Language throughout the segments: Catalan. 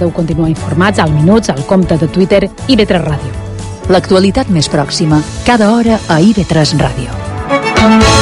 Podeu continuar informats al Minuts, al compte de Twitter i B3 Ràdio. L'actualitat més pròxima, cada hora a IB3 Ràdio.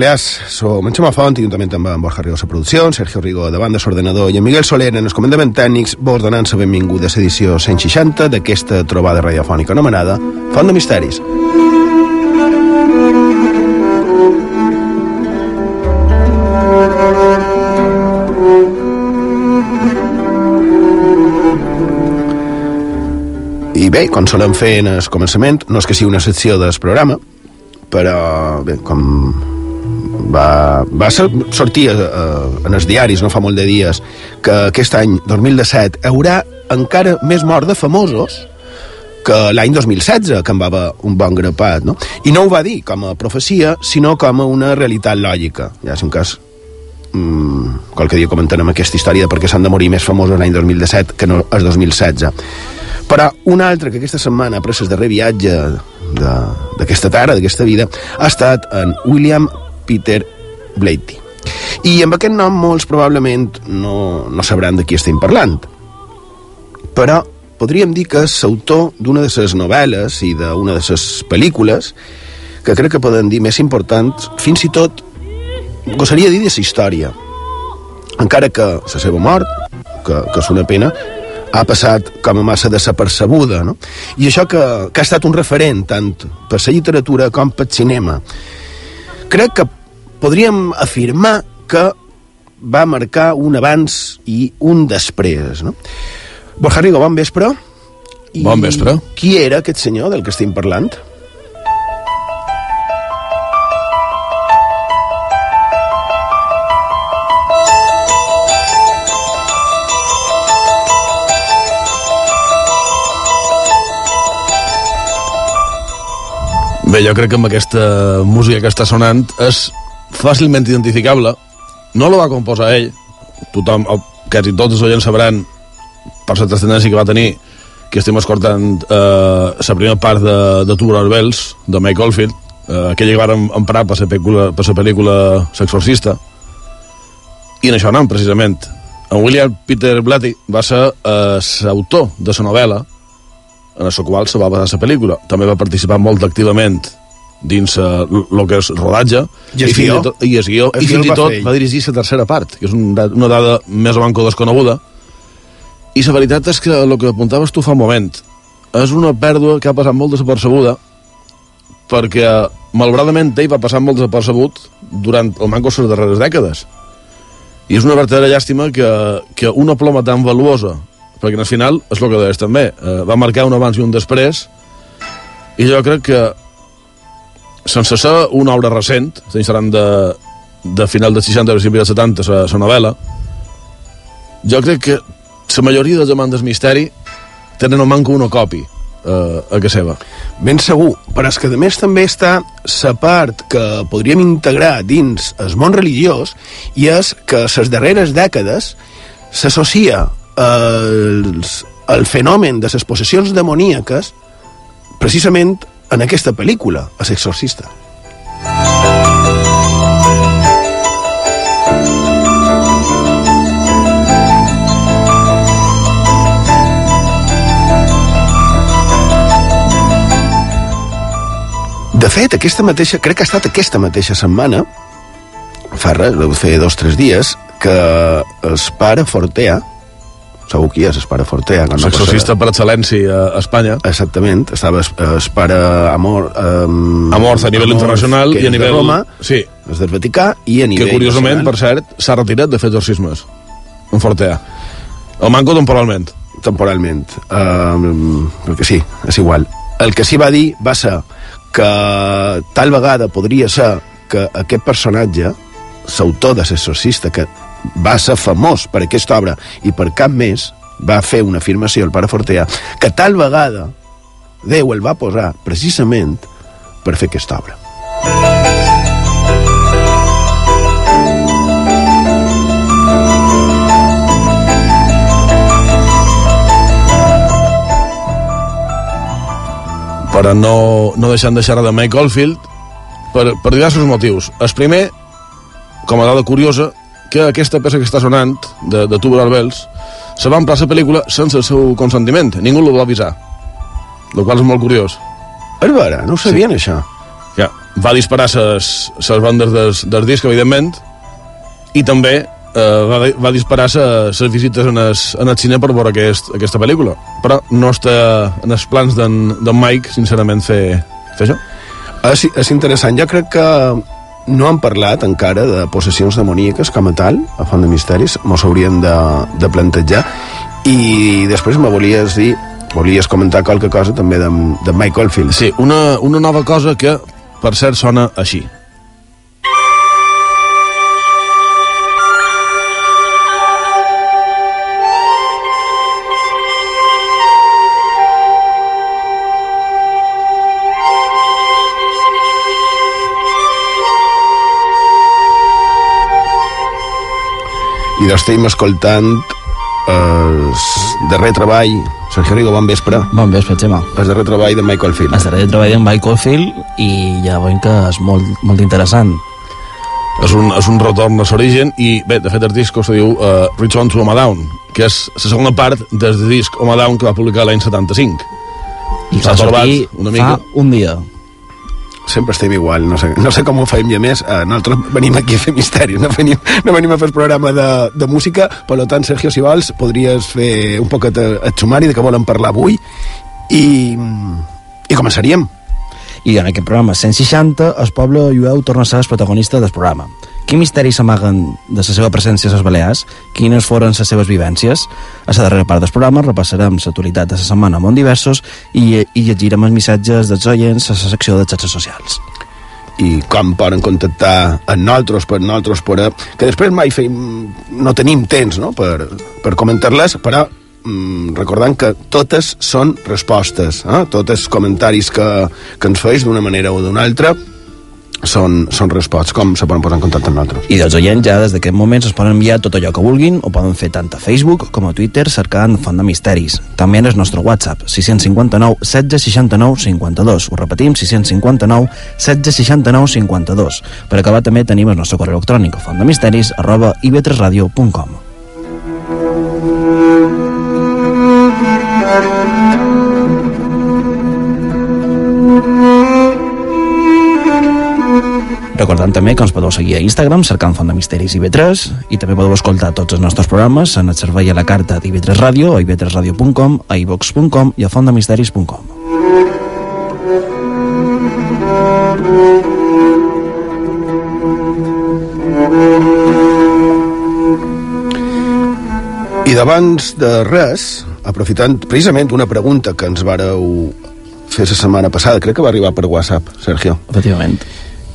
Balears. Som en Xema Font i juntament amb en Borja Rigo a producció, en Sergio Rigo de banda s'ordenador i en Miguel Soler en els comandaments tècnics vos donant la benvinguda a l'edició 160 d'aquesta trobada radiofònica anomenada Font de Misteris. I bé, com solem fer en el començament, no és que sigui una secció del programa, però bé, com va, va sortir a, a, en els diaris no fa molt de dies que aquest any 2017 hi haurà encara més mort de famosos que l'any 2016 que en va haver un bon grapat no? i no ho va dir com a profecia sinó com a una realitat lògica ja és un cas mm, qualque dia comentarem aquesta història de per què s'han de morir més famosos l'any 2017 que no el 2016 però un altre que aquesta setmana ha pres el darrer viatge d'aquesta tarda, d'aquesta vida, ha estat en William Peter Blatty. I amb aquest nom molts probablement no, no sabran de qui estem parlant. Però podríem dir que és autor d'una de les novel·les i d'una de les pel·lícules que crec que poden dir més importants, fins i tot gosaria dir de la història. Encara que la seva mort, que, que és una pena, ha passat com a massa desapercebuda, no? I això que, que ha estat un referent tant per la literatura com per cinema. Crec que podríem afirmar que va marcar un abans i un després, no? Borja Rigo, bon vespre. I bon vespre. Qui era aquest senyor del que estem parlant? Bé, jo crec que amb aquesta música que està sonant és fàcilment identificable. No la va composar ell, tothom, quasi tots els oients sabran per la transcendència que va tenir que estem escoltant eh, la primera part de, de Tubular Bells, de Mike Oldfield, eh, aquella que van emprar per la pel·lícula, per la pel·lícula Sexorcista, i en això anem, precisament. En William Peter Blatty va ser eh, l'autor de la novel·la en la qual se va basar la pel·lícula. També va participar molt activament dins el uh, que és rodatge i, i, fins i tot, i, guió, i fins i tot va dirigir la tercera part que és una, una dada més o manco desconeguda. I la veritat és que el que apuntaves tu fa un moment és una pèrdua que ha passat molt desapercebuda perquè malauradament ell va passar molt desapercebut durant el manco les darreres dècades. I és una verdadera llàstima que, que una ploma tan valuosa perquè al final és el que deies també eh, va marcar un abans i un després i jo crec que sense ser una obra recent estem parlant de, de final dels 60 o principis dels 70 la, la novel·la jo crec que la majoria dels amants misteri tenen o manca una còpia eh, a casa seva. Ben segur, però és que a més també està la part que podríem integrar dins el món religiós i és que les darreres dècades s'associa el, el fenomen de les possessions demoníaques precisament en aquesta pel·lícula, a l'exorcista. De fet, aquesta mateixa, crec que ha estat aquesta mateixa setmana, fa res, deu fer dos o tres dies, que es pare Fortea, segur qui és, es pare Fortea. que no L'exorcista per excel·lència a Espanya. Exactament, estava es, es pare Amor... Um, Amor a nivell internacional que i a és de nivell... Roma, Sí, és del Vaticà, i a que nivell... curiosament, nacional, per cert, s'ha retirat de fer exorcismes. En Fortea. El manco temporalment. temporalment, um, perquè sí, és igual. El que sí va dir va ser que tal vegada podria ser que aquest personatge, l'autor de l'exorcista, que va ser famós per aquesta obra i per cap més, va fer una afirmació, el pare Fortea, que tal vegada Déu el va posar precisament per fer aquesta obra. però no, no deixant de xerrar de Mike Oldfield per, per diversos motius. El primer, com a dada curiosa, que aquesta peça que està sonant, de, de Tubular Bells, se va emprar a la pel·lícula sense el seu consentiment. Ningú el va avisar. El qual és molt curiós. És vera, no ho sabien, sí. això. Ja, va disparar ses, ses bandes des, del disc, evidentment, i també eh, va, va disparar ses visites en el, en el cine per veure aquest, aquesta pel·lícula. Però no està en els plans d'en Mike, sincerament, fer, fer això. És, és interessant, jo crec que no han parlat encara de possessions demoníaques com a tal, a Font de Misteris, mos haurien de, de plantejar, i després me volies dir, volies comentar qualque cosa també de, de Mike Oldfield. Sí, una, una nova cosa que, per cert, sona així. I l'estem escoltant el darrer treball, Sergio Rigo, bon vespre, Bon vespre, Xema. el darrer treball de Michael Field. Estaré treballant amb Michael Field i ja veiem que és molt, molt interessant. És un, és un retorn a l'origen i, bé, de fet, el disc se diu uh, Return to Home Down, que és la segona part del disc Home Down que va publicar l'any 75. I S'ha va trobat sortir una fa mica. un dia. Sempre estem igual, no sé, no sé com ho faim ja més. Eh, nosaltres venim aquí a fer misteris, no venim, no venim a fer el programa de, de música, per tant, Sergio, si vols, podries fer un poquet el sumari de què volen parlar avui i, i començaríem. I en aquest programa 160, el poble jueu torna a ser el protagonista del programa. Quin misteri s'amaguen de la seva presència a les Balears? Quines foren les seves vivències? A la darrera part del programa repassarem l'actualitat de la setmana a món diversos i, i llegirem els missatges dels oients a la secció de xarxes socials. i com poden contactar amb nosaltres, per nosaltres, per, que després mai feim, no tenim temps no? per, per comentar-les, però mm, recordant que totes són respostes, eh? tots els comentaris que, que ens feis d'una manera o d'una altra són, són respostes, com se poden posar en contacte amb nosaltres. I dels oients ja des d'aquest moment es poden enviar tot allò que vulguin o poden fer tant a Facebook com a Twitter cercant Font de Misteris. També en el nostre WhatsApp 659 16 69 52. Ho repetim, 659 16 69 52. Per acabar també tenim el nostre correu electrònic fontdemisteris arroba ib3radio.com Recordant també que ens podeu seguir a Instagram cercant Font de Misteris IB3 i també podeu escoltar tots els nostres programes en el servei a la carta d'IB3 Ràdio a ib3radio.com, a ivox.com i a fontdemisteris.com. I d'abans de res, aprofitant precisament una pregunta que ens vareu fer la setmana passada, crec que va arribar per WhatsApp, Sergio, Efectivament.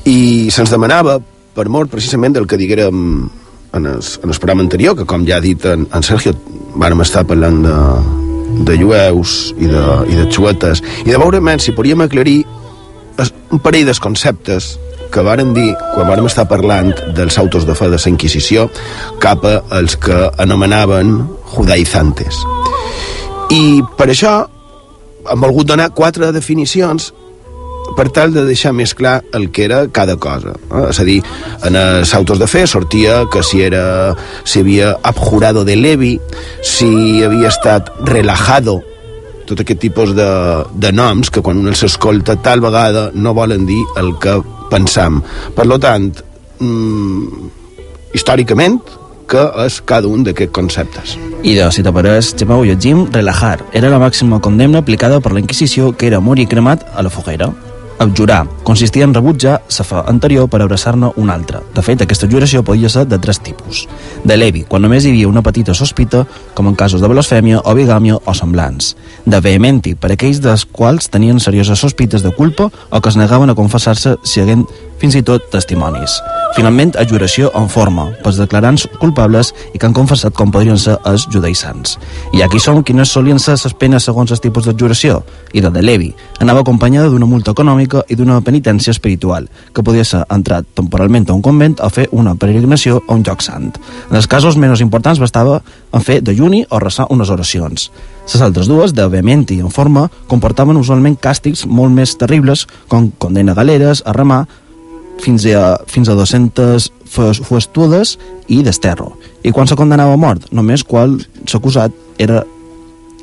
I se'ns demanava, per mort precisament del que diguérem en el, en el programa anterior, que com ja ha dit en, en Sergio, vàrem estar parlant de, de jueus i de, i de xuetes, i de veure si podíem aclarir es- un parell dels conceptes que varen dir quan vàrem estar parlant dels autos de fe de la Inquisició cap a els que anomenaven judaizantes. I per això hem volgut donar quatre definicions per tal de deixar més clar el que era cada cosa. Eh? És a dir, en els autos de fe sortia que si era si havia abjurado de Levi, si havia estat relajado, tot aquest tipus de, de noms que quan un els escolta tal vegada no volen dir el que pensam. Per lo tant, mm, històricament, que és cada un d'aquests conceptes. I de, si t'apareix, Xemau, llegim relajar. Era la màxima condemna aplicada per la Inquisició que era morir cremat a la foguera. Abjurar consistia en rebutjar la fe anterior per abraçar-ne una altra. De fet, aquesta juració podia ser de tres tipus. De levi, quan només hi havia una petita sospita, com en casos de blasfèmia o bigàmia o semblants. De vehementi, per aquells dels quals tenien serioses sospites de culpa o que es negaven a confessar-se si haguent fins i tot testimonis. Finalment, adjuració en forma, pels declarants culpables i que han confessat com podrien ser els judaïsants. I aquí són quines solien ser les penes segons els tipus d'adjuració. I la de Levi anava acompanyada d'una multa econòmica i d'una penitència espiritual, que podia ser entrat temporalment a un convent o fer una peregrinació a un lloc sant. En els casos menys importants bastava en fer de juni o resar unes oracions. Les altres dues, de vehementi en forma, comportaven usualment càstigs molt més terribles, com condena a galeres, a remar, fins a, fins a 200 fuestudes i desterro. I quan se condenava a mort? Només quan s'acusat era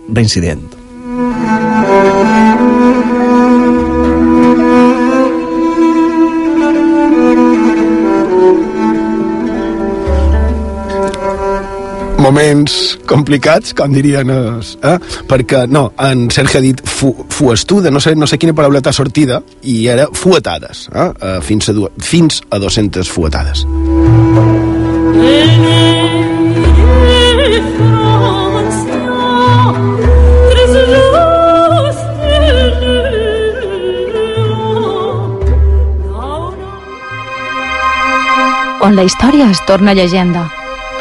reincident. Moments complicats, com dirien els, eh? perquè, no, en Sergio ha dit fu, fuestuda, no sé, no sé quina paraula t'ha sortida, i era fuetades, eh? eh fins, a, fins a 200 fuetades. On la història es torna llegenda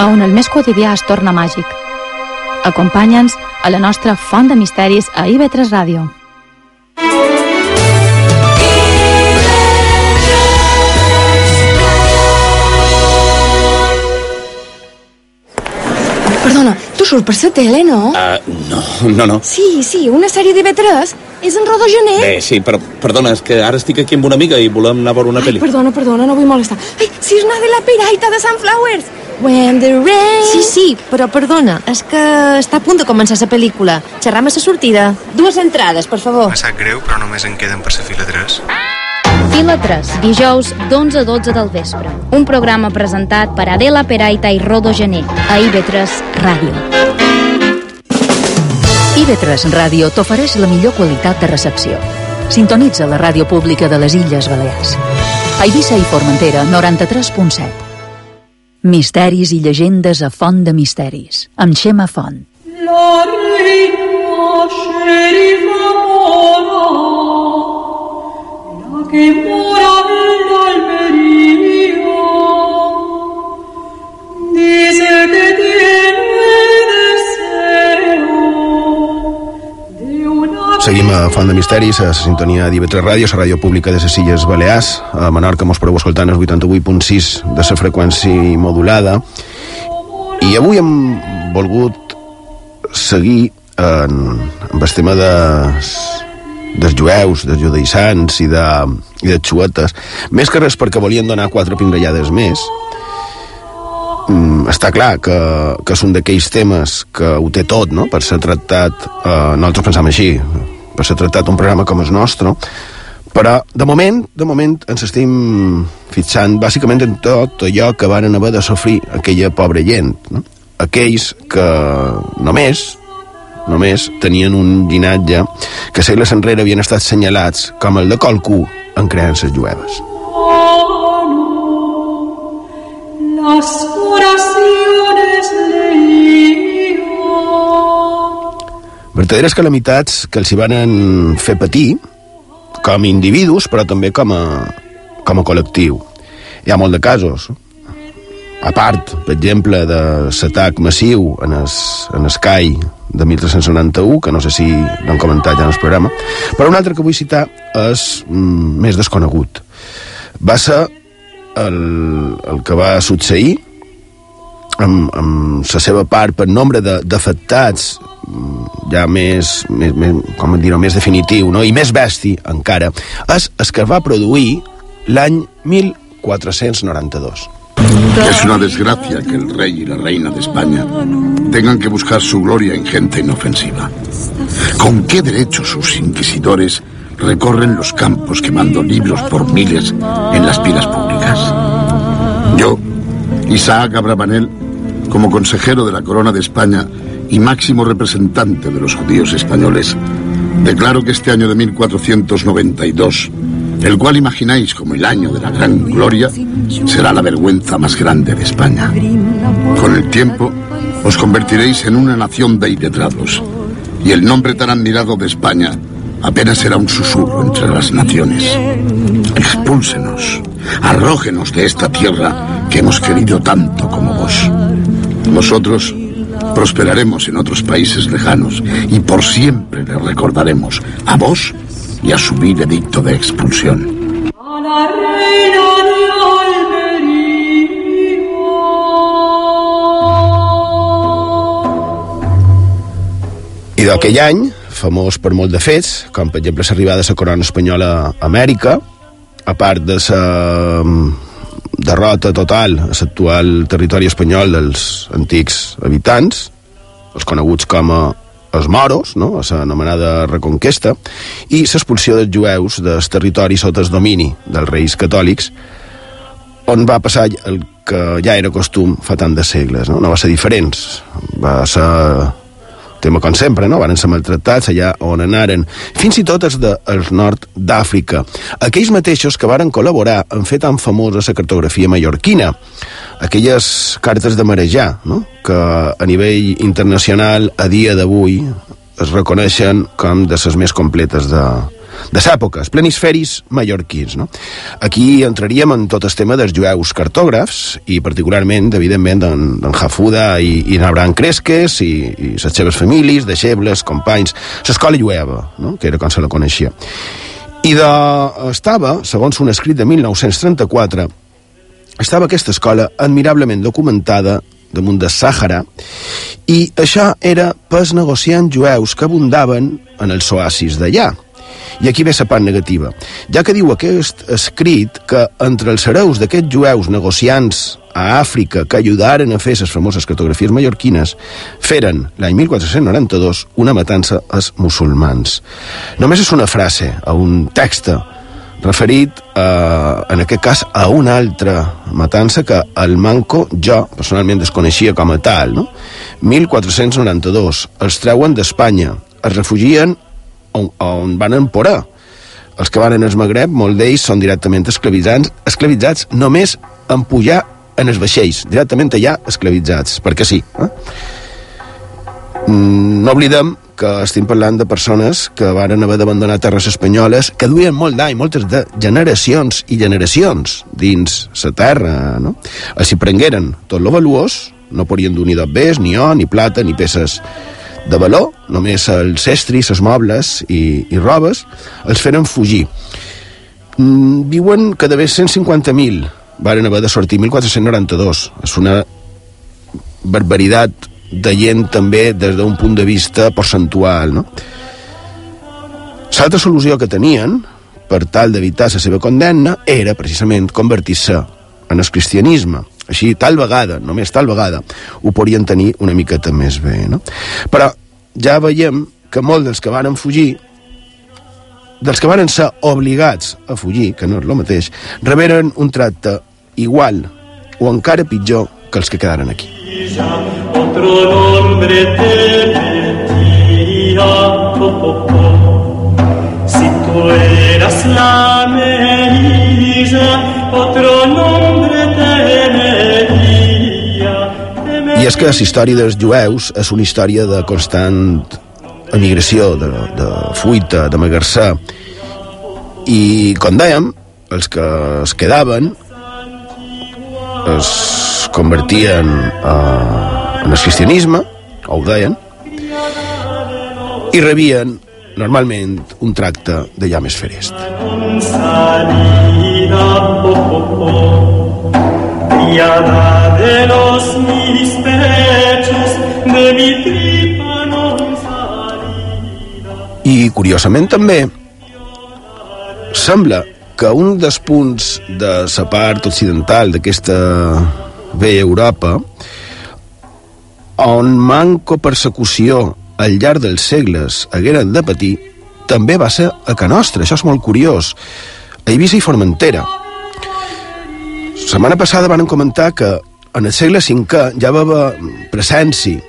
a on el més quotidià es torna màgic. Acompanya'ns a la nostra font de misteris a IB3 Ràdio. Perdona, tu surts per la tele, no? Uh, no, no, no. Sí, sí, una sèrie de B3. És en Rodó Gené? Bé, sí, però perdona, és que ara estic aquí amb una amiga i volem anar a veure una Ai, pel·li. perdona, perdona, no vull molestar. Ai, si és una de la piraita de Sunflowers. When the rain... Sí, sí, però perdona, és que està a punt de començar la pel·lícula. Xerram a la sortida. Dues entrades, per favor. Me sap greu, però només en queden per la fila 3. Fila 3, dijous d'11 a 12 del vespre. Un programa presentat per Adela Peraita i Rodo Gené, a IB3 Ràdio. IB3 Ràdio t'ofereix la millor qualitat de recepció. Sintonitza la ràdio pública de les Illes Balears. A Eivissa i Formentera, 93.7. Misteris i llegendes a Font de Misteris, amb Xema Font. La reina xerifa mora, la que mora en l'Almeria, dice que Seguim a Font de Misteris, a la sintonia d'IV3 Ràdio, la ràdio pública de les Illes Balears. A Menorca mos podeu escoltar el 88.6 de la freqüència modulada. I avui hem volgut seguir en, en el tema de, dels jueus, dels judaïsans i de, i de xuetes. Més que res perquè volien donar quatre pinrellades més, mm, està clar que, que és un d'aquells temes que ho té tot, no?, per ser tractat, eh, nosaltres pensam així, per ser tractat un programa com el nostre, però de moment, de moment ens estem fixant bàsicament en tot allò que van haver de sofrir aquella pobra gent, no? aquells que només només tenien un llinatge que segles enrere havien estat senyalats com el de qualcú en creences jueves. Las verdaderes calamitats que els hi van fer patir com a individus, però també com a, com a col·lectiu. Hi ha molt de casos. A part, per exemple, de l'atac massiu en el, en el CAI de 1391, que no sé si l'han comentat ja en el programa, però un altre que vull citar és mm, més desconegut. Va ser el, el que va succeir amb, amb la seva part per nombre d'afectats ja més, més, més com dir més definitiu no? i més bèstia encara és el que va produir l'any 1492 Es una desgracia que el rey y la reina de España tengan que buscar su gloria en gente inofensiva. ¿Con qué derecho sus inquisidores recorren los campos quemando libros por miles en las pilas públicas? Yo, Isaac Abravanel, como consejero de la Corona de España y máximo representante de los judíos españoles, declaro que este año de 1492 el cual imagináis como el año de la gran gloria, será la vergüenza más grande de España. Con el tiempo, os convertiréis en una nación de iletrados, y el nombre tan admirado de España apenas será un susurro entre las naciones. Expúlsenos, arrógenos de esta tierra que hemos querido tanto como vos. Nosotros prosperaremos en otros países lejanos y por siempre le recordaremos a vos y a su edicto de expulsión. I d'aquell any, famós per molt de fets, com per exemple l'arribada de la corona espanyola a Amèrica, a part de la derrota total a l'actual territori espanyol dels antics habitants, els coneguts com a els moros, no? a l'anomenada Reconquesta, i l'expulsió dels jueus del territori sota el domini dels reis catòlics, on va passar el que ja era costum fa tant de segles. No, no va ser diferents. Va ser tema com sempre, no? Van ser maltractats allà on anaren, fins i tot els del nord d'Àfrica. Aquells mateixos que varen col·laborar en fer tan famosa la cartografia mallorquina, aquelles cartes de marejar, no? que a nivell internacional a dia d'avui es reconeixen com de les més completes de, de els plenisferis mallorquins. No? Aquí entraríem en tot el tema dels jueus cartògrafs i particularment, evidentment, d'en Jafuda i, i d'Abraham Cresques i, i les seves famílies, deixebles, companys, l'escola jueva, no? que era com se la coneixia. I de, estava, segons un escrit de 1934, estava aquesta escola admirablement documentada damunt de Sàhara i això era pels negociants jueus que abundaven en els oasis d'allà. I aquí ve la part negativa, ja que diu aquest escrit que entre els hereus d'aquests jueus negociants a Àfrica que ajudaren a fer les famoses cartografies mallorquines feren l'any 1492 una matança als musulmans. Només és una frase, a un text referit, eh, en aquest cas, a una altra matança que el Manco jo personalment desconeixia com a tal. No? 1492, els treuen d'Espanya, es refugien on, on van emporar. Els que van en el Magreb, molts d'ells són directament esclavitzats, esclavitzats només en pujar en els vaixells, directament allà esclavitzats, perquè sí. Eh? Mm, no oblidem que estem parlant de persones que varen haver d'abandonar terres espanyoles que duien molt d'any, moltes de generacions i generacions dins la terra, no? Si prengueren tot lo valuós, no podien dur ni d'obès, ni or, ni plata, ni peces de valor, només els estris, els mobles i, i robes, els feren fugir. Mm, diuen que d'haver 150.000 varen haver de sortir 1492. És una barbaritat de gent també des d'un punt de vista percentual. No? L'altra solució que tenien per tal d'evitar la seva condemna era precisament convertir-se en el cristianisme. Així, tal vegada, només tal vegada, ho podrien tenir una miqueta més bé. No? Però ja veiem que molts dels que varen fugir dels que varen ser obligats a fugir, que no és el mateix, reberen un tracte igual o encara pitjor que els que quedaren aquí. Otro nombre te oh, oh, oh. Si tú eras la melilla, otro nombre te metía. És que la història dels jueus és una història de constant emigració, de, de fuita, de magarçar. I, com dèiem, els que es quedaven es convertien eh, en el cristianisme, o ho deien, i rebien normalment un tracte de ja ferest. Non curiosament també, sembla que un dels punts de la part occidental d'aquesta vella Europa on manco persecució al llarg dels segles hagueren de patir també va ser a Can Nostra, això és molt curiós. A Eivissa i Formentera setmana passada van comentar que en el segle V ja va haver presència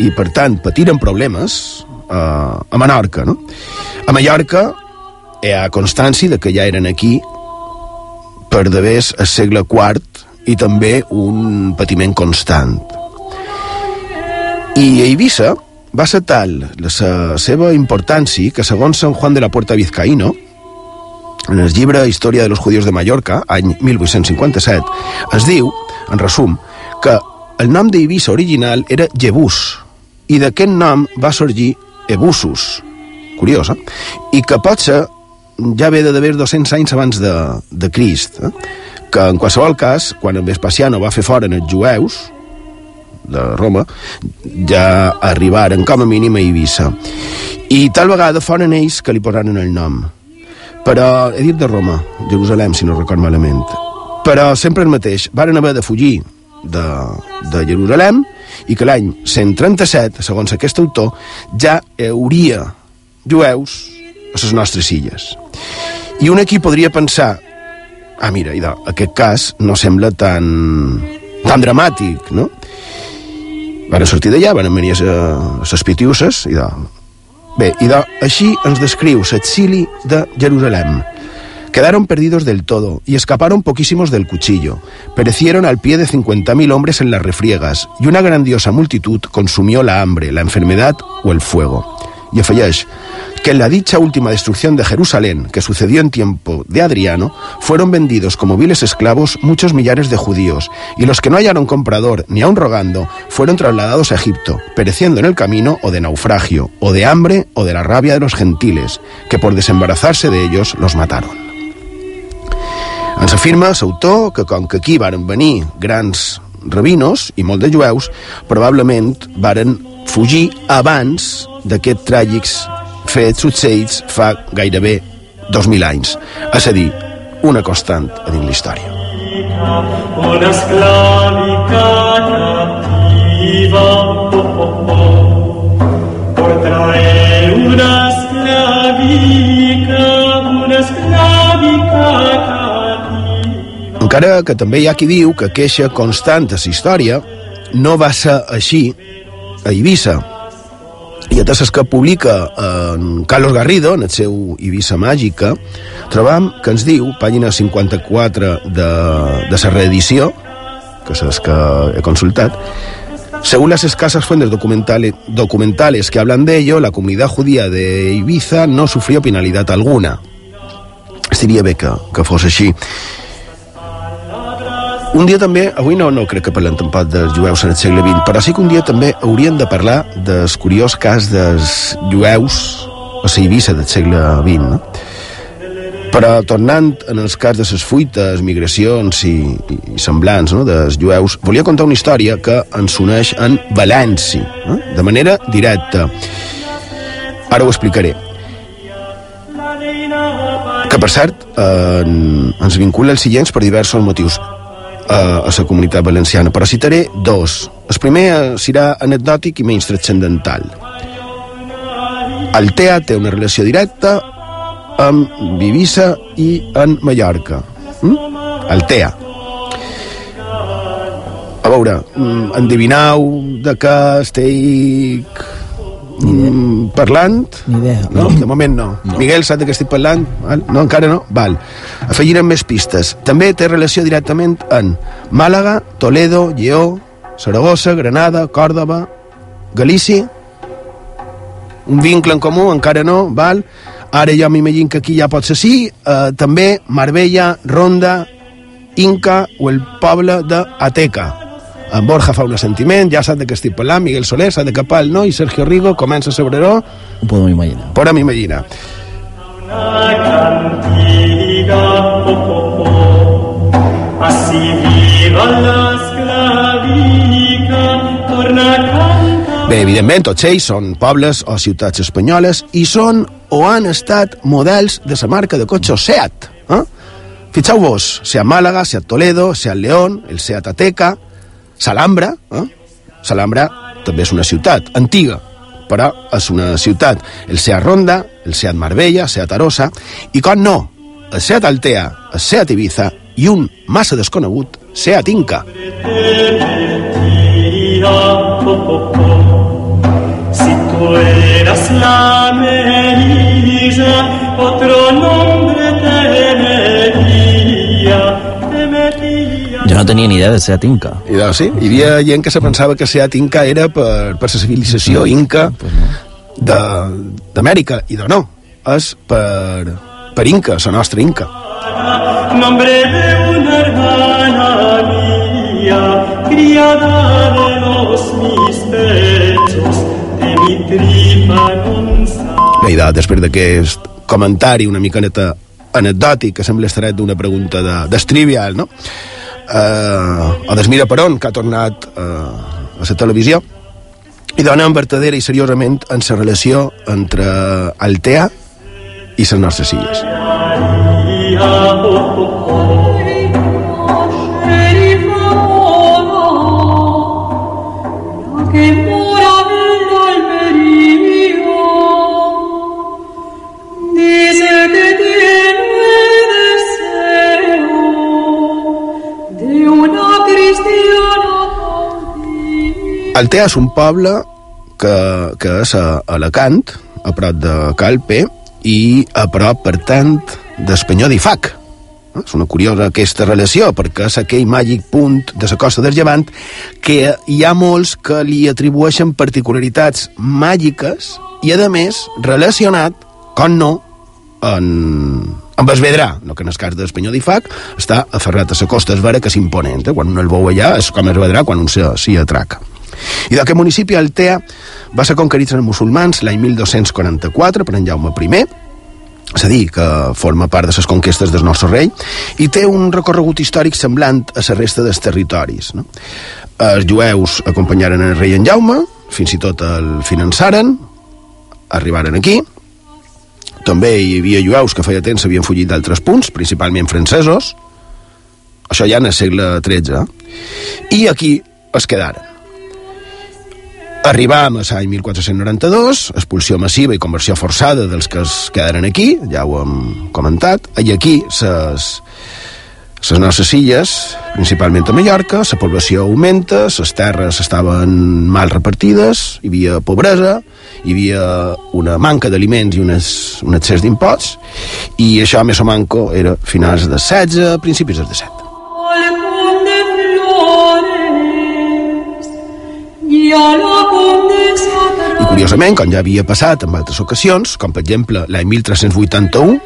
i per tant patiren problemes uh, a Menorca no? a Mallorca hi ha constància de que ja eren aquí per d'haver al segle IV i també un patiment constant. I a Eivissa va ser tal la seva importància que segons Sant Juan de la Puerta Vizcaíno en el llibre Història de los judíos de Mallorca, any 1857, es diu, en resum, que el nom d'Eivissa original era Jebús, i d'aquest nom va sorgir Ebusus, curiós, eh? I que potser ja ve d'haver 200 anys abans de, de Crist, eh? que en qualsevol cas, quan en Vespasiano va fer fora els jueus de Roma, ja arribaren com a mínim a Eivissa. I tal vegada foren ells que li posaren el nom. Però he dit de Roma, Jerusalem, si no record malament. Però sempre el mateix, varen haver de fugir de, de Jerusalem i que l'any 137, segons aquest autor, ja hi hauria jueus a les nostres illes. I un aquí podria pensar ah, mira, idò, aquest cas no sembla tan, tan dramàtic, no? Van sortir d'allà, van venir a, les pitiuses, idò. Bé, idò, així ens descriu l'exili de Jerusalem. Quedaron perdidos del todo y escaparon poquísimos del cuchillo. Perecieron al pie de 50.000 hombres en las refriegas y una grandiosa multitud consumió la hambre, la enfermedad o el fuego. Que en la dicha última destrucción de Jerusalén, que sucedió en tiempo de Adriano, fueron vendidos como viles esclavos muchos millares de judíos, y los que no hallaron comprador ni aun rogando, fueron trasladados a Egipto, pereciendo en el camino o de naufragio, o de hambre, o de la rabia de los gentiles, que por desembarazarse de ellos los mataron. Ens afirma l'autor que com que aquí varen venir grans rabinos i molt de varen fugir abans d'aquests tràgics fets succeïts fa gairebé 2.000 anys. És a dir, una constant a dins la història. Una esclavica captiva oh, oh, oh, traer una esclavica una esclavica encara que també hi ha qui diu que queixa constant a la història no va ser així a Eivissa, i a tasses que publica en Carlos Garrido, en el seu Ibiza Màgica, trobam que ens diu, pàgina 54 de, de la reedició, que és que he consultat, Según las escasas fuentes documentales, documentales que hablan de ello, la comunidad judía de Ibiza no sufrió penalidad alguna. Estaria bé que, que fos així. Un dia també, avui no, no crec que parlem tampoc dels jueus en el segle XX, però sí que un dia també hauríem de parlar del curiós cas dels jueus a la Eivissa del segle XX, no? Però tornant en els cas de les fuites, migracions i, i, semblants no, dels jueus, volia contar una història que ens uneix en València, no? de manera directa. Ara ho explicaré. Que, per cert, eh, ens vincula els seients per diversos motius a, a la comunitat valenciana, però citaré dos. El primer eh, serà anecdòtic i menys transcendental. Altea té una relació directa amb Vivissa i en Mallorca. Mm? Altea. A veure, mm, endivinau de què estic mm, parlant? Ni idea. No, de moment no. no. Miguel, saps de què estic parlant? Val? No, encara no? Val. Afegirem més pistes. També té relació directament en Màlaga, Toledo, Lleó, Saragossa, Granada, Còrdoba, Galícia, un vincle en comú, encara no, val? Ara jo m'imagino que aquí ja pot ser sí, eh, també Marbella, Ronda, Inca o el poble d'Ateca en Borja fa un assentiment, ja sap de què estic parlant, Miguel Soler s'ha de capar el no i Sergio Rigo comença a Sobreró. Ho podem imaginar. Podem imaginar. Así viva Bé, evidentment, tots ells són pobles o ciutats espanyoles i són o han estat models de la marca de cotxes Seat. Eh? Fixeu-vos, Seat Màlaga, Seat Toledo, Seat León, el Seat Ateca, Salambra, eh? Salambra també és una ciutat antiga, però és una ciutat. El Seat Ronda, el Seat Marbella, Seat Arosa, i com no, el Seat Altea, el Seat Ibiza i un massa desconegut, Seat Inca. Si tú eras la Melilla, otro nombre no tenia ni idea de ser Inca. I doncs sí, hi havia gent que se pensava que Seat Inca era per, per la civilització inca d'Amèrica, i de no, és per, per Inca, la nostra Inca. Nombre de una hermana mía, criada de los mis pechos, de mi tripa Bé, i de, després d'aquest comentari una mica neta anecdòtic que sembla estaret d'una pregunta de, d'estrivial, no? Eh, o d'Esmira Perón, que ha tornat eh, a la televisió, i dona verdadera i seriosament en la relació entre Altea i les nostres illes. Altea és un poble que, que és a Alacant, a prop de Calpe, i a prop, per tant, d'Espanyol d'Ifac. És una curiosa aquesta relació, perquè és aquell màgic punt de la costa del Llevant que hi ha molts que li atribueixen particularitats màgiques i, a més, relacionat, com no, en, amb el Vedrà, no que en el cas d'Espanyol d'Ifac està aferrat a la costa, és vera que és imponent, eh? quan un el veu allà és com es Vedrà quan un s'hi atraca. I d'aquest municipi, Altea, va ser conquerit els musulmans l'any 1244 per en Jaume I, és a dir, que forma part de les conquestes del nostre rei, i té un recorregut històric semblant a la resta dels territoris. No? Els jueus acompanyaren el rei en Jaume, fins i tot el finançaren, arribaren aquí, també hi havia jueus que feia temps havien fugit d'altres punts, principalment francesos, això ja en el segle XIII, i aquí es quedaren. Arribam a l'any 1492, expulsió massiva i conversió forçada dels que es quedaren aquí, ja ho hem comentat, i aquí ses, les nostres illes, principalment a Mallorca, la població augmenta, les terres estaven mal repartides, hi havia pobresa, hi havia una manca d'aliments i unes, un excés d'imposts, i això més o manco era finals del 16, principis del 17. Curiosament, com ja havia passat en altres ocasions, com per exemple l'any 1381,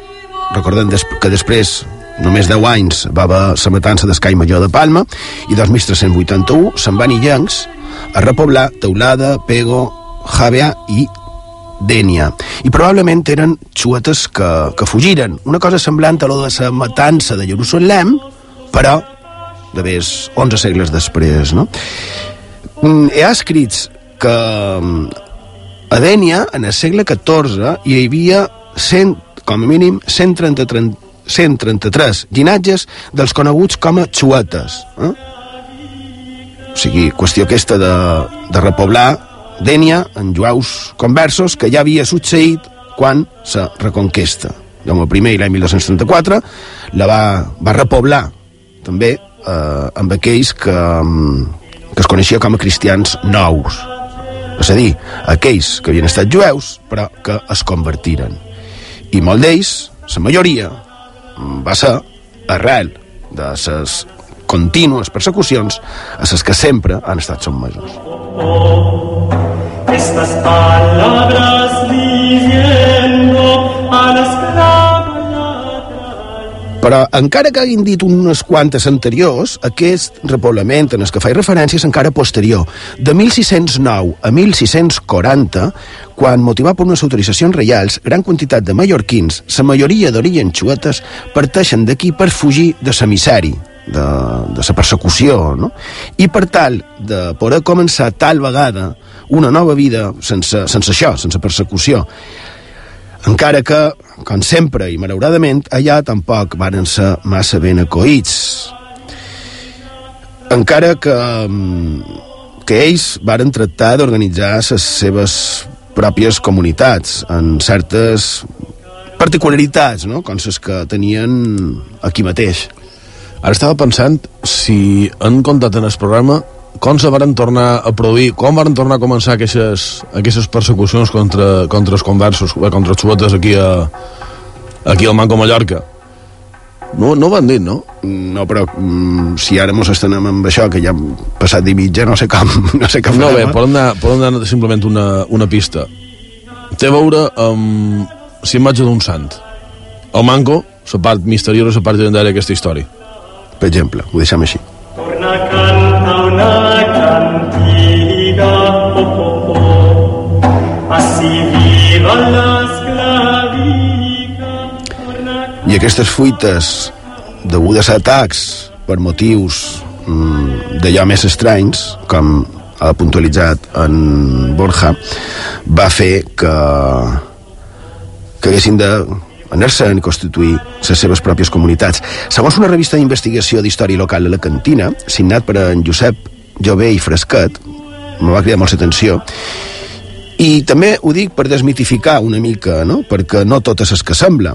recordem que després només 10 anys va haver la matança d'Escai Major de Palma i 1381 se'n van illencs a repoblar Teulada, Pego, Javea i Dènia. I probablement eren xuetes que, que fugiren. Una cosa semblant a lo de la matança de Jerusalem, però de més 11 segles després, no? Mm, Hi ha escrits que a Dènia, en el segle XIV, hi havia 100, com a mínim 133, 133 llinatges dels coneguts com a xuetes. Eh? O sigui, qüestió aquesta de, de repoblar Dènia en jueus conversos que ja havia succeït quan se reconquesta. Jaume I, l'any 1234, la va, va repoblar també eh, amb aquells que, mm, que es coneixia com a cristians nous. És a dir, aquells que havien estat jueus, però que es convertiren. I molt d'ells, la majoria, va ser arrel de les contínues persecucions a les que sempre han estat sotmesos. estas palabras diciendo a la esclava Però encara que hagin dit unes quantes anteriors, aquest repoblament en el que faig referència és encara posterior. De 1609 a 1640, quan, motivat per unes autoritzacions reials, gran quantitat de mallorquins, la majoria d'origen xuetes, parteixen d'aquí per fugir de la misèria, de, de la persecució, no? I per tal de poder començar tal vegada una nova vida sense, sense això, sense persecució, encara que, com sempre i malauradament, allà tampoc varen ser massa ben acoïts. Encara que, mm, que ells varen tractar d'organitzar les seves pròpies comunitats en certes particularitats, no? com les que tenien aquí mateix. Ara estava pensant si han comptat en el programa com se varen tornar a produir, com varen tornar a començar aquestes, aquestes persecucions contra, contra els conversos, eh, contra els xuetes aquí a, aquí al Manco Mallorca. No, no ho van dir, no? No, però mm, si ara mos estenem amb això, que ja hem passat i mitja, no sé com, no sé com No, bé, farem, eh? podem anar, podem anar simplement una, una pista. Té a veure amb la imatge d'un sant. El Manco, la part misteriosa, la part llegendària d'aquesta història. Per exemple, ho deixem així. Torna canta una cantiga, oh, oh, oh. Así viva. I aquestes fuites degudes a atacs per motius mm, d'allò més estranys, com ha puntualitzat en Borja, va fer que, que haguessin de anar-se'n constituir les seves pròpies comunitats. Segons una revista d'investigació d'història local a la cantina, signat per en Josep Jové i Fresquet, me va cridar molt l'atenció, i també ho dic per desmitificar una mica, no? perquè no tot és el que sembla.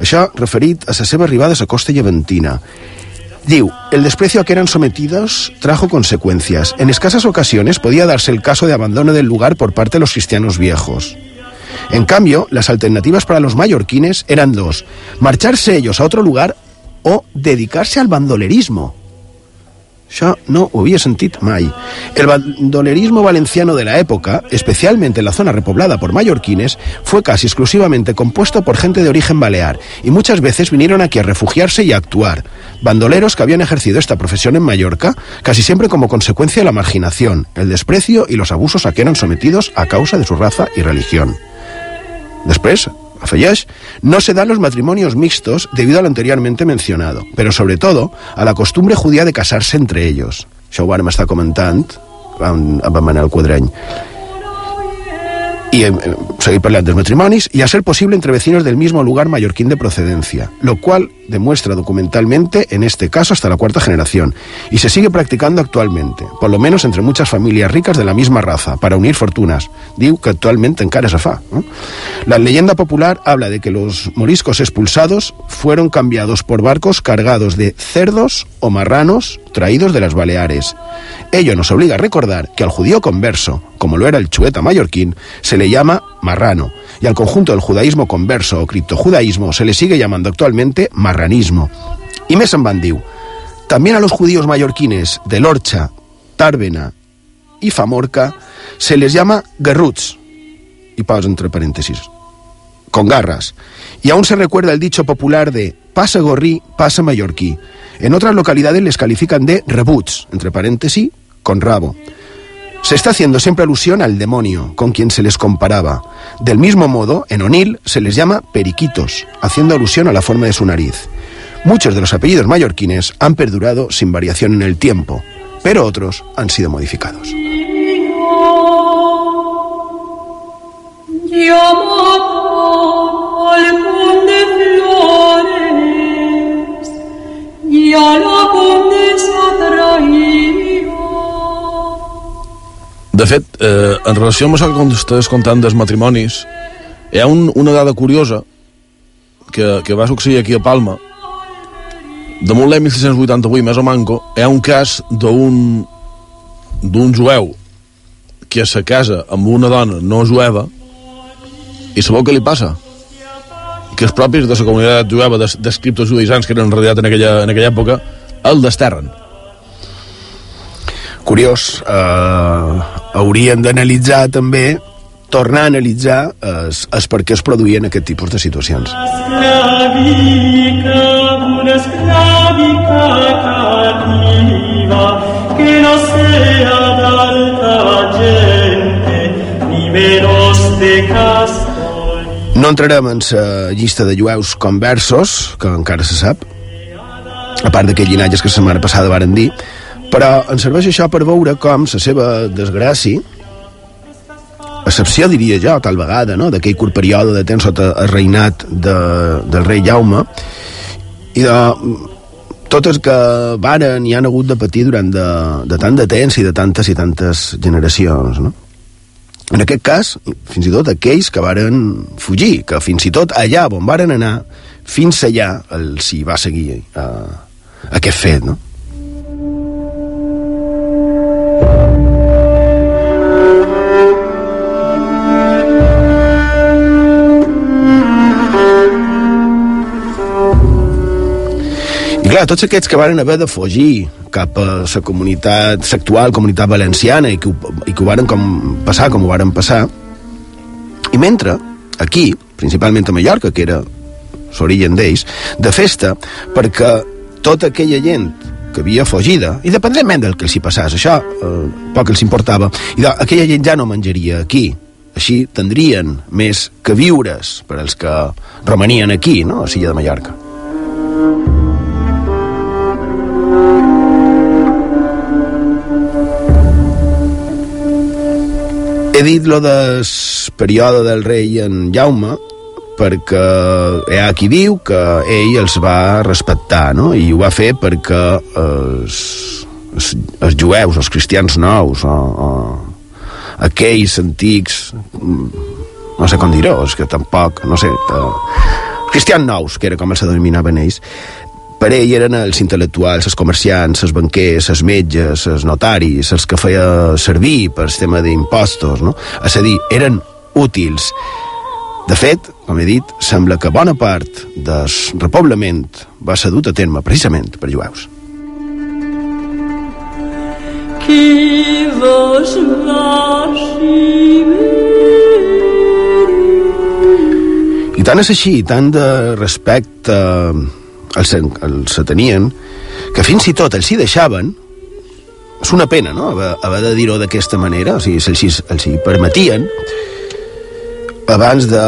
Això referit a la seva arribada a la costa llevantina. Diu, el desprecio a que eran sometidos trajo consecuencias. En escasas ocasiones podía darse el caso de abandono del lugar por parte de los cristianos viejos. En cambio, las alternativas para los mallorquines eran dos, marcharse ellos a otro lugar o dedicarse al bandolerismo. Això no ho havia sentit mai. El bandolerismo valenciano de la época, especialmente en la zona repoblada por mallorquines, fue casi exclusivamente compuesto por gente de origen balear y muchas veces vinieron aquí a refugiarse y a actuar. Bandoleros que habían ejercido esta profesión en Mallorca, casi siempre como consecuencia de la marginación, el desprecio y los abusos a que eran sometidos a causa de su raza y religión. Después, afegeix, no se dan los matrimonios mixtos debido a lo anteriormente mencionado, pero sobre todo a la costumbre judía de casarse entre ellos. Això ho estar comentant amb, amb Manel Quadreny. Y eh, seguir parlant dels matrimonis y a ser posible entre vecinos del mismo lugar mallorquín de procedencia, lo cual demuestra documentalmente en este caso hasta la cuarta generación y se sigue practicando actualmente, por lo menos entre muchas familias ricas de la misma raza, para unir fortunas. Diu que actualmente encara se fa. ¿no? La leyenda popular habla de que los moriscos expulsados fueron cambiados por barcos cargados de cerdos o marranos traídos de las Baleares. Ello nos obliga a recordar que al judío converso, como lo era el chueta mallorquín, se le llama marrano, y al conjunto del judaísmo converso o criptojudaísmo se le sigue llamando actualmente marranismo. Diu, también a los judíos mallorquines de Lorcha, Tàrbena y Famorca se les llama guerruts, y pausa entre paréntesis, con garras. Y aún se recuerda el dicho popular de pasa gorrí, pasa mallorquí. En otras localidades les califican de rebuts, entre paréntesis, con rabo. Se está haciendo siempre alusión al demonio, con quien se les comparaba. Del mismo modo, en Onil se les llama periquitos, haciendo alusión a la forma de su nariz. Muchos de los apellidos mallorquines han perdurado sin variación en el tiempo, pero otros han sido modificados. De fet, eh, en relació amb això que estàs contant dels matrimonis, hi ha un, una dada curiosa que, que va succeir aquí a Palma. Damunt l'any 1688, més o manco, hi ha un cas d'un d'un jueu que se casa amb una dona no jueva i sabeu què li passa? Que els propis de la comunitat jueva, dels criptojudaïsans que eren en realitat en aquella, en aquella època, el desterren. Curiós, eh, haurien d'analitzar també tornar a analitzar es, es per què es produïen aquest tipus de situacions. Que no sea de alta gente, ni menos de. No entrarem en la llista de jueus conversos, que encara se sap, a part d'aquells llinatges que la setmana passada varen dir, però ens serveix això per veure com la seva desgràcia excepció, diria jo, tal vegada, no? d'aquell curt període de temps sota el reinat de, del rei Jaume, i de totes que varen i han hagut de patir durant de, de tant de temps i de tantes i tantes generacions, no? En aquest cas, fins i tot aquells que varen fugir, que fins i tot allà on varen anar, fins allà els hi va seguir eh, aquest fet, no? Clar, tots aquests que varen haver de fugir cap a la comunitat, l'actual comunitat valenciana i que, ho, i que ho varen com passar com ho varen passar, i mentre aquí, principalment a Mallorca, que era l'origen d'ells, de festa, perquè tota aquella gent que havia fugida, independentment del que els hi passàs, això eh, poc els importava, i de, aquella gent ja no menjaria aquí, així tindrien més que viures per als que romanien aquí, no?, a Silla de Mallorca. Dit lo del període del rei en Jaume perquè hi ha qui diu que ell els va respectar, no? I ho va fer perquè els, els, els jueus, els cristians nous, o, o aquells antics, no sé com dir-ho, és que tampoc, no sé, eh, cristians nous, que era com els denominaven ells, per ell eren els intel·lectuals, els comerciants, els banquers, els metges, els notaris, els que feia servir per el tema d'impostos, no? És a dir, eren útils. De fet, com he dit, sembla que bona part del repoblament va ser dut a terme precisament per jueus. Qui vos I tant és així, tant de respecte els, els tenien, que fins i tot els hi deixaven, és una pena, no?, haver, haver de dir-ho d'aquesta manera, o sigui, els, els hi permetien, abans de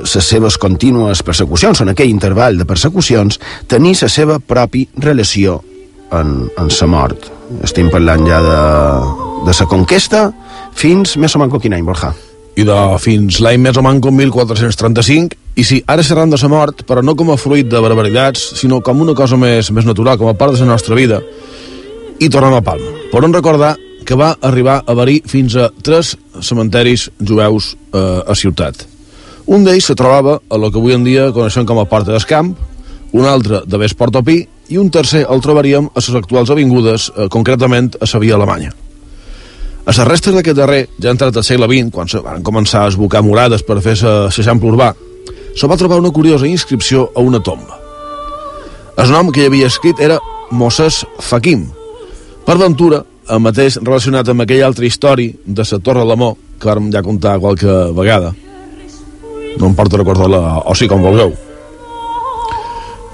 les seves contínues persecucions, en aquell interval de persecucions, tenir la seva pròpia relació en, en sa mort. Estem parlant ja de, de sa conquesta fins més o menys quin any, Borja? I de fins l'any més o menys 1435 i sí, ara xerrant de sa mort, però no com a fruit de barbaritats, sinó com una cosa més, més natural, com a part de la nostra vida. I tornem a Palma. On recordar que va arribar a verí fins a tres cementeris jueus eh, a ciutat. Un d'ells se trobava a lo que avui en dia coneixem com a Porta d'Escamp, un altre de Ves Portopí i un tercer el trobaríem a les actuals avingudes, eh, concretament a la Alemanya. A les restes d'aquest darrer, ja entrat al segle XX, quan se van començar a esbocar morades per fer l'eixample urbà, se va trobar una curiosa inscripció a una tomba. El nom que hi havia escrit era Moses Fakim. Per ventura, el mateix relacionat amb aquella altra història de la Torre l'Amor, que vam ja contar qualque vegada. No em porto recordar-la, o sí, com vulgueu.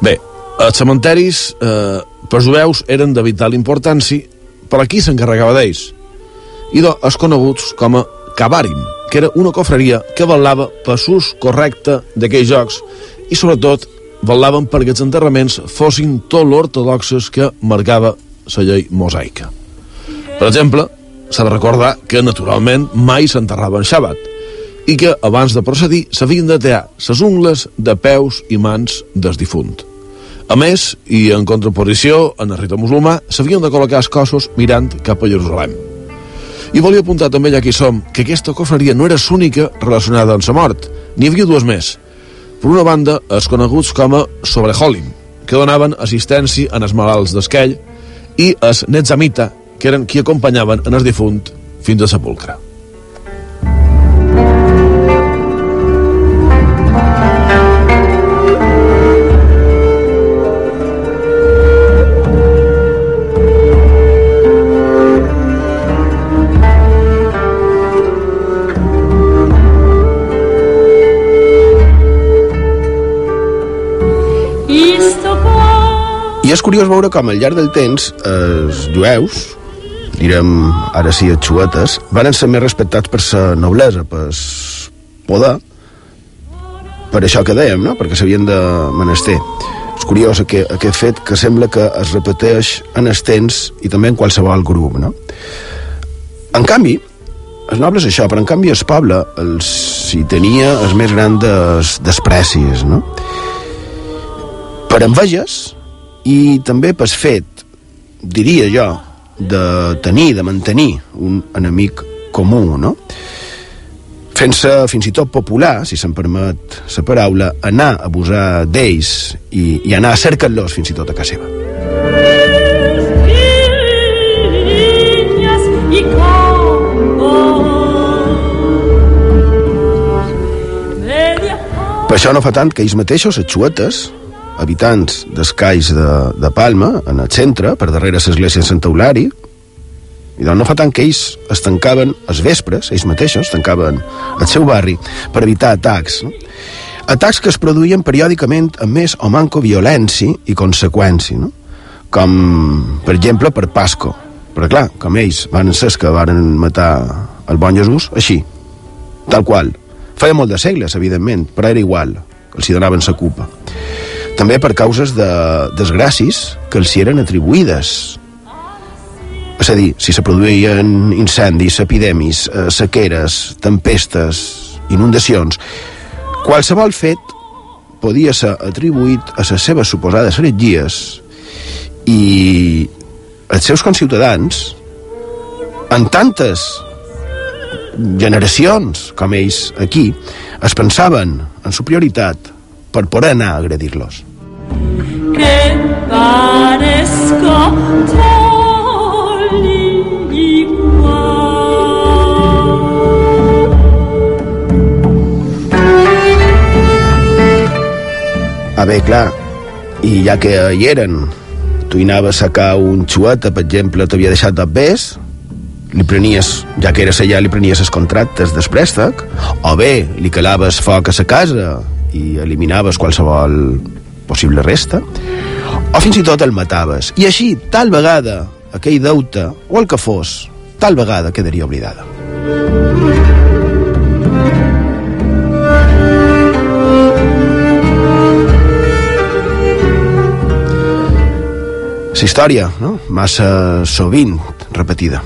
Bé, els cementeris eh, per jueus eren de vital importància, però qui s'encarregava d'ells? I és coneguts com a Cabarim, que era una cofreria que vetllava per l'ús correcte d'aquells jocs i, sobretot, vetllaven perquè els enterraments fossin tot l'ortodoxes que marcava la llei mosaica. Per exemple, s'ha de recordar que, naturalment, mai s'enterrava en xabat i que, abans de procedir, s'havien de tear les ungles de peus i mans del difunt. A més, i en contraposició en el rito musulmà, s'havien de col·locar els cossos mirant cap a Jerusalem. I volia apuntar també, ja que som, que aquesta cofreria no era l'única relacionada amb la mort. N'hi havia dues més. Per una banda, els coneguts com a Sobreholim, que donaven assistència en els malalts d'esquell, i els Netzamita, que eren qui acompanyaven en el difunt fins a sepulcre. És curiós veure com al llarg del temps els jueus, direm ara sí els xuetes, van ser més respectats per la noblesa, per poder, per això que dèiem, no? perquè s'havien de menester. És curiós aquest, aquest fet que sembla que es repeteix en els temps i també en qualsevol grup. No? En canvi, els nobles això, però en canvi el poble els hi tenia els més grans des, desprecis, no? Per enveges i també per fet, diria jo, de tenir, de mantenir un enemic comú, no? Fent-se fins i tot popular, si se'n permet la paraula, anar a abusar d'ells i, i anar a cercar-los fins i tot a casa seva. Per això no fa tant que ells mateixos, els xuetes, habitants d'escais de, de Palma, en el centre, per darrere l'església de Sant Eulari, i doncs no fa tant que ells es tancaven els vespres, ells mateixos tancaven el seu barri per evitar atacs. No? Atacs que es produïen periòdicament amb més o manco violència i conseqüència, no? com, per exemple, per Pasco. Però clar, com ells van ser que van matar el bon Jesús, així, tal qual. Feia molt de segles, evidentment, però era igual, els hi donaven sa culpa. També per causes de desgràcies que els hi eren atribuïdes, és a dir, si se produïen incendis, epidèmies, eh, sequeres, tempestes, inundacions, qualsevol fet podia ser atribuït a les seves suposades heretgies i els seus conciutadans, en tantes generacions com ells aquí, es pensaven en superioritat per poder anar a agredir-los. Que parezca Ah, bé, clar, i ja que hi eren, tu hi anaves a sacar un xueta, per exemple, t'havia deixat de bes, li prenies, ja que eres allà, li prenies els contractes del préstec, o bé li calaves foc a sa casa i eliminaves qualsevol possible resta, o fins i tot el mataves. I així, tal vegada, aquell deute, o el que fos, tal vegada quedaria oblidada. La història, no? Massa sovint repetida.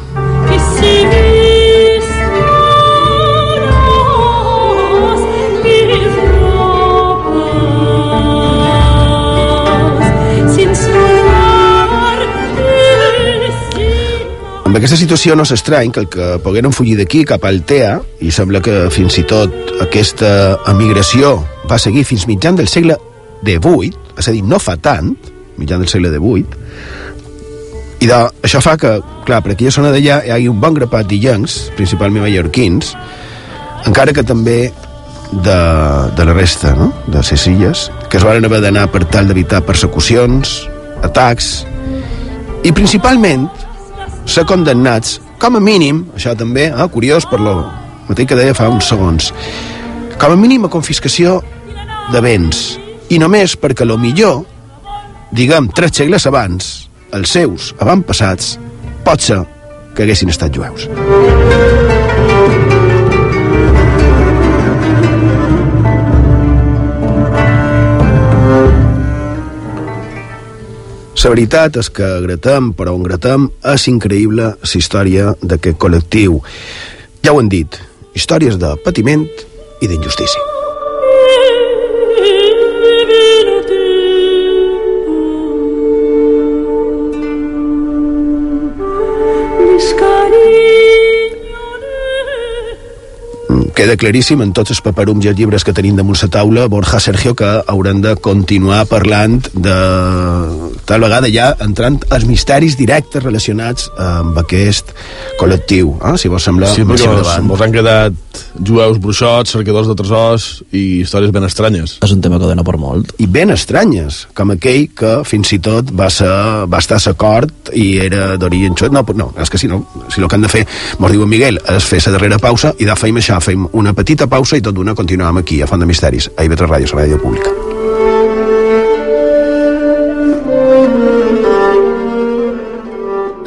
Aquesta situació no s'estrany que el que pogueren fugir d'aquí cap a Altea, i sembla que fins i tot aquesta emigració va seguir fins mitjan del segle XVIII, és a dir, no fa tant, mitjan del segle XVIII, i de, això fa que, clar, per aquella zona d'allà hi hagi un bon grapat d'illencs, principalment mallorquins, encara que també de, de la resta, no?, de les illes, que es van haver d'anar per tal d'evitar persecucions, atacs, i principalment ser condemnats, com a mínim, això també, eh, curiós per lo mateix que deia fa uns segons, com a mínim a confiscació de béns, i només perquè lo millor, diguem, tres segles abans, els seus avantpassats pot ser que haguessin estat jueus. La veritat és que gratem, però on gratem, és increïble la història d'aquest col·lectiu. Ja ho han dit, històries de patiment i d'injustícia. queda claríssim en tots els paperums i els llibres que tenim damunt la taula, Borja Sergio, que haurem de continuar parlant de tal vegada ja entrant els misteris directes relacionats amb aquest col·lectiu, eh? si vos sembla sí, perquè mos, mos han quedat jueus bruixots, cercadors de tresors i històries ben estranyes. És un tema que dona per molt. I ben estranyes, com aquell que fins i tot va, ser, va estar a l'acord i era d'origen xot. No, no, és que si no, si el que han de fer, mos diu en Miguel, és fer la darrera pausa i de feim això, fem una petita pausa i tot d'una continuem aquí, a Font de Misteris, a IB3 Ràdio, la ràdio pública.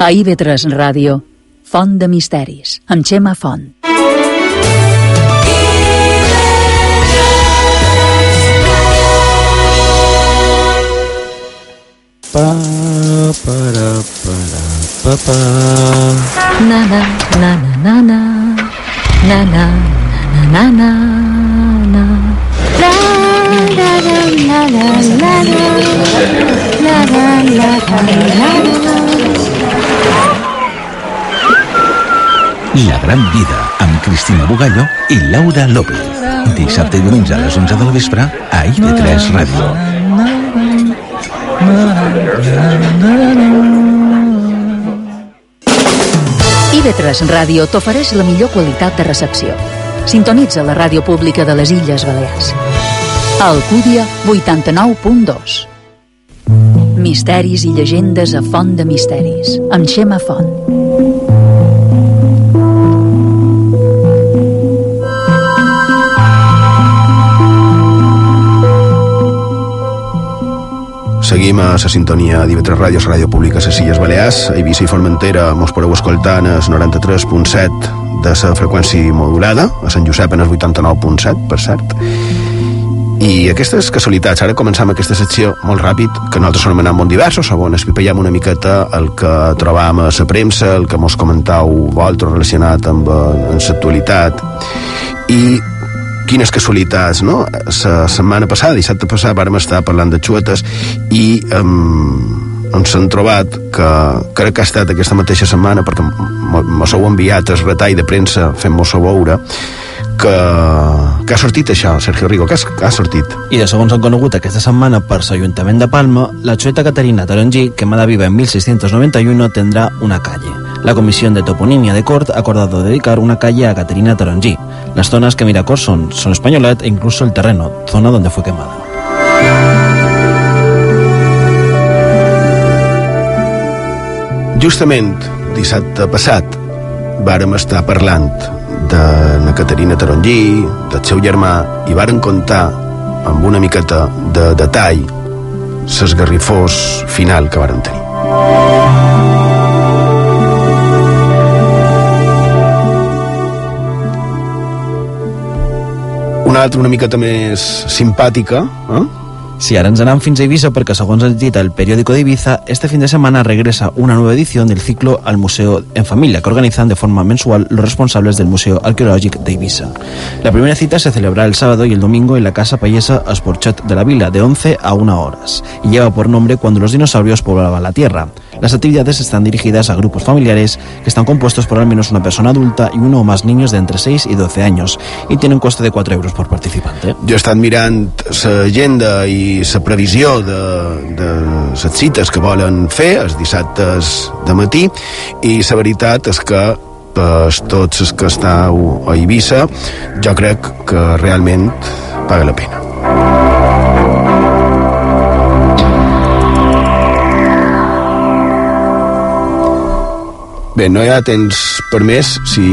A IB3 Ràdio, Font de Misteris, amb Xema Font. Pa, para, para, pa, pa. Na, na, na, na, na, na. na na na na na la la la la la la la la la la La gran vida amb Cristina Bugallo i Laura López. Dissabte i diumenge a les 11 del vespre a ID3 Ràdio. IB3 Ràdio t'ofereix la millor qualitat de recepció. Sintonitza la ràdio pública de les Illes Balears. Alcúdia 89.2 Misteris i llegendes a Font de Misteris, amb Xema Font. Seguim a la sintonia d'IV3 Ràdios, Ràdio Pública a les Illes Balears, a Eivissa i Formentera mos podeu escoltar en el 93.7 de la freqüència modulada, a Sant Josep en el 89.7, per cert. I aquestes casualitats, ara començam aquesta secció molt ràpid, que nosaltres som anant molt diversos, on espipellem una miqueta el que trobam a la premsa, el que mos comentau vosaltres relacionat amb, eh, l'actualitat. I quines casualitats, no? La setmana passada, dissabte passat, vàrem estar parlant de xuetes i um, ens hem trobat que crec que ha estat aquesta mateixa setmana perquè mos heu enviat el retall de premsa fent-mos veure que, que ha sortit això, Sergio Rigo, que, que ha sortit. I de segons han conegut aquesta setmana per l'Ajuntament de Palma, la xueta Caterina Tarongí, quemada viva en 1691, tendrá una calle. La Comisión de Toponimia de Cort ha acordado dedicar una calle a Caterina Tarongí. Las zonas que mira Cort son, son Españolet e incluso el terreno, zona donde fue quemada. Justament dissabte passat vàrem estar parlant de na Caterina Tarongí, del seu germà, i varen contar amb una miqueta de detall l'esgarrifós final que varen tenir. Una altra una miqueta més simpàtica, eh? Sí, ara ens anem fins a Ibiza perquè, segons ens dit el periódico de Ibiza, este fin de semana regresa una nueva edición del ciclo al Museo en Familia, que organizan de forma mensual los responsables del Museo Arqueológico de Ibiza. La primera cita se celebrará el sábado y el domingo en la Casa Payesa Esporchet de la Vila, de 11 a 1 horas, y lleva por nombre Cuando los dinosaurios poblaban la Tierra. Las actividades están dirigidas a grupos familiares que están compuestos por al menos una persona adulta y uno o más niños de entre 6 y 12 años, y tiene un coste de 4 euros por participante. Jo he estat mirant l'agenda i la previsió de, de les cites que volen fer els dissabtes de matí i la veritat és que per tots els que estàu a Eivissa jo crec que realment paga la pena. Bé, no hi ha temps per més. Si,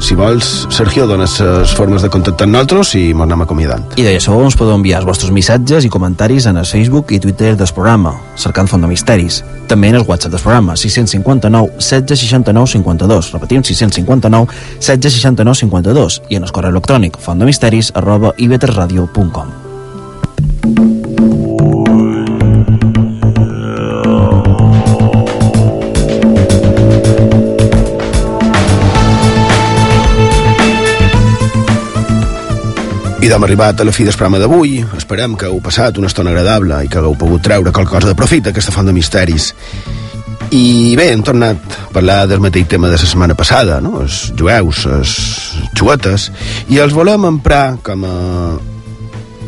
si vols, Sergio, dones les formes de contactar amb nosaltres i ens anem acomiadant. I de això ens podeu enviar els vostres missatges i comentaris en el Facebook i Twitter del programa, cercant Font de Misteris. També en el WhatsApp del programa, 659 16 69 52. Repetim, 659 16 69 52. I en el correu electrònic fontdemisteris arroba ivetresradio.com. I d'hem arribat a la fi del programa d'avui. Esperem que heu passat una estona agradable i que hagueu pogut treure qualque cosa de profit d'aquesta font de misteris. I bé, hem tornat a parlar del mateix tema de la setmana passada, no? els jueus, les xuetes, i els volem emprar com a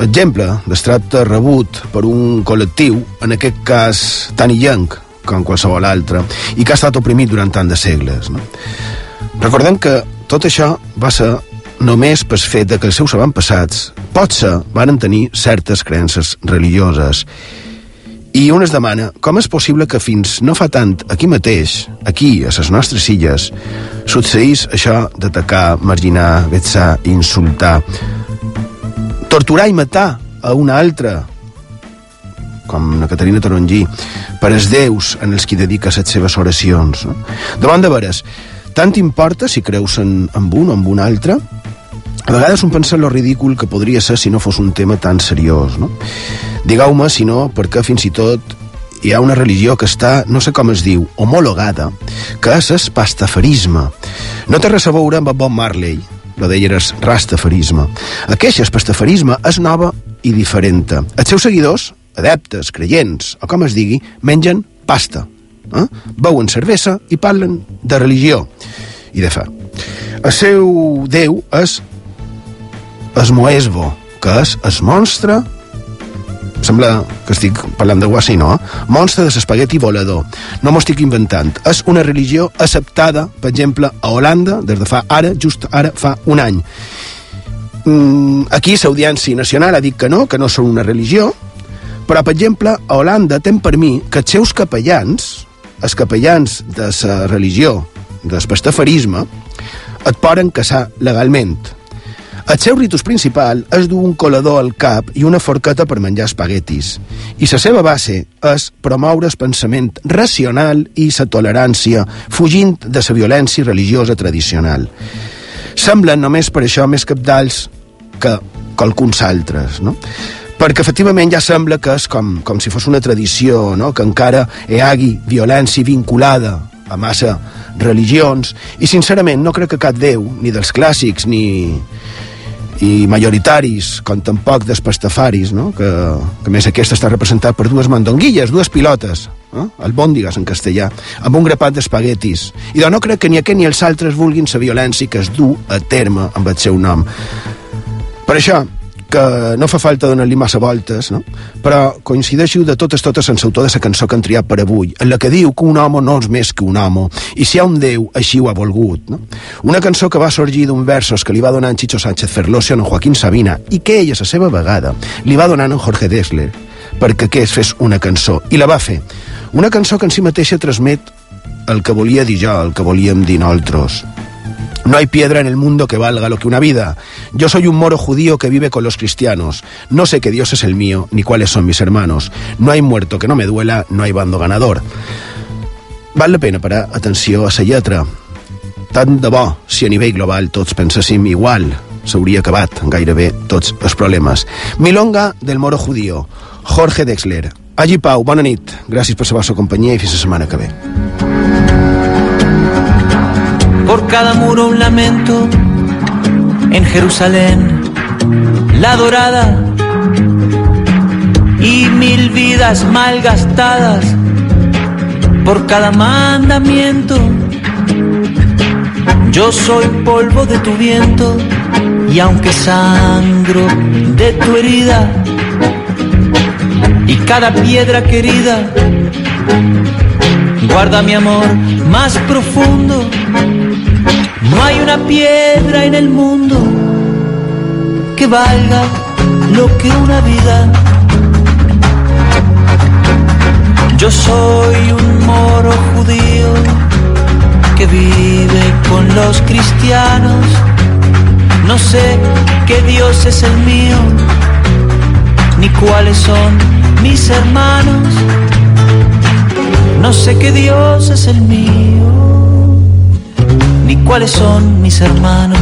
exemple d'estracte rebut per un col·lectiu, en aquest cas tan illenc com qualsevol altre, i que ha estat oprimit durant tant de segles. No? Recordem que tot això va ser només pel fet de que els seus avantpassats potser varen tenir certes creences religioses. I un es demana com és possible que fins no fa tant aquí mateix, aquí, a les nostres illes, succeís això d'atacar, marginar, vetsar, insultar, torturar i matar a una altra, com la Caterina Tarongí, per els déus en els qui dedica les seves oracions. No? Davant de veres, tant importa si creus en, en un o en un altre? A vegades un pensa lo ridícul que podria ser si no fos un tema tan seriós, no? Digueu-me, si no, perquè fins i tot hi ha una religió que està, no sé com es diu, homologada, que és el pastafarisme. No té res a veure amb Bob Marley, lo d'ell era rastafarisme. Aquest pastafarisme és nova i diferent. Els seus seguidors, adeptes, creients, o com es digui, mengen pasta, eh? beuen cervesa i parlen de religió i de fe. El seu déu és es Moesbo, que és el monstre sembla que estic parlant de guassi, no? Monstre de l'espagueti volador. No m'ho estic inventant. És una religió acceptada, per exemple, a Holanda, des de fa ara, just ara, fa un any. Mm, aquí l'Audiència Nacional ha dit que no, que no són una religió, però, per exemple, a Holanda tem per mi que els seus capellans, els capellans de la religió, del pastafarisme, et poden casar legalment. El seu ritus principal és dur un colador al cap i una forqueta per menjar espaguetis. I la seva base és promoure el pensament racional i la tolerància, fugint de la violència religiosa tradicional. Semblen només per això més capdalls que qualcuns altres, no? perquè efectivament ja sembla que és com, com si fos una tradició, no? que encara hi hagi violència vinculada a massa religions, i sincerament no crec que cap déu, ni dels clàssics, ni, i majoritaris, com tampoc dels pastafaris, no? que, que més aquest està representat per dues mandonguilles, dues pilotes, no? el bòndigues en castellà, amb un grapat d'espaguetis. I doncs no crec que ni aquest ni els altres vulguin la violència que es du a terme amb el seu nom. Per això, que no fa falta donar-li massa voltes, no? però coincideixo de totes totes en l'autor de la cançó que han triat per avui, en la que diu que un home no és més que un home, i si hi ha un Déu, així ho ha volgut. No? Una cançó que va sorgir d'un versos que li va donar en Chicho Sánchez Ferlosio en Joaquín Sabina, i que ell, a la seva vegada, li va donar en Jorge Dessler, perquè que es fes una cançó, i la va fer. Una cançó que en si mateixa transmet el que volia dir jo, el que volíem dir nosaltres. No hay piedra en el mundo que valga lo que una vida. Yo soy un moro judío que vive con los cristianos. No sé que Dios es el mío, ni cuáles son mis hermanos. No hay muerto que no me duela, no hay bando ganador. Val la pena parar atenció a la lletra. Tant de bo, si a nivell global tots penséssim igual, s'hauria acabat gairebé tots els problemes. Milonga del moro judío, Jorge Dexler. Allí Pau, bona nit. Gràcies per la vostra companyia i fins la setmana que ve. Por cada muro un lamento. En Jerusalén, la dorada y mil vidas mal gastadas por cada mandamiento. Yo soy polvo de tu viento y aunque sangro de tu herida y cada piedra querida, guarda mi amor más profundo no hay una piedra en el mundo que valga lo que una vida. Yo soy un moro judío que vive con los cristianos. No sé qué Dios es el mío, ni cuáles son mis hermanos. No sé qué Dios es el mío cuáles son mis hermanos.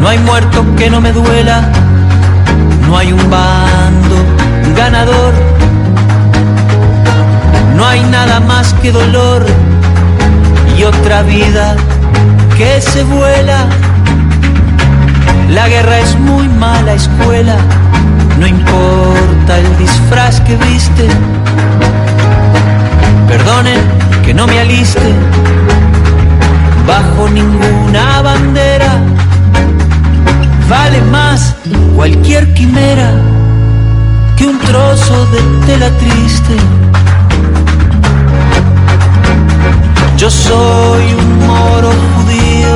No hay muerto que no me duela, no hay un bando ganador, no hay nada más que dolor y otra vida que se vuela. La guerra es muy mala escuela no importa el disfraz que viste, perdonen que no me aliste bajo ninguna bandera. Vale más cualquier quimera que un trozo de tela triste. Yo soy un moro judío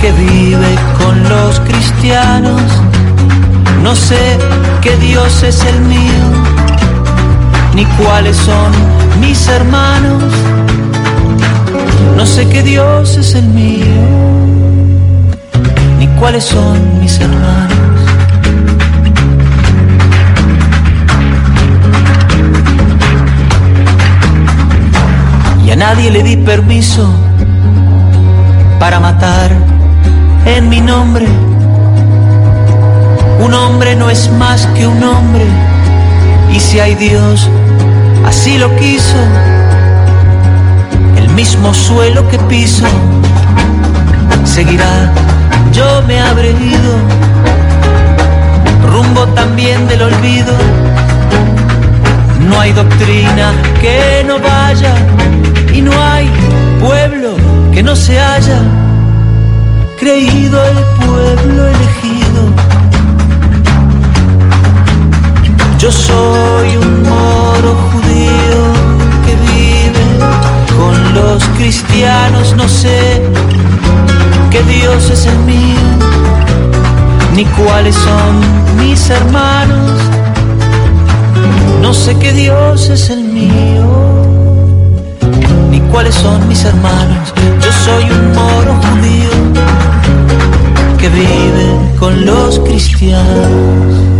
que vive con los cristianos no sé qué Dios es el mío, ni cuáles son mis hermanos. No sé qué Dios es el mío, ni cuáles son mis hermanos. Y a nadie le di permiso para matar en mi nombre un hombre no es más que un hombre. Y si hay Dios, así lo quiso, el mismo suelo que piso, seguirá, yo me habré ido, rumbo también del olvido, no hay doctrina que no vaya. Y no hay pueblo que no se haya creído el pueblo elegido. Yo soy un moro judío que vive con los cristianos, no sé qué Dios es el mío, ni cuáles son mis hermanos, no sé qué Dios es el mío ni cuáles son mis hermanos. Yo soy un moro judío que vive con los cristianos.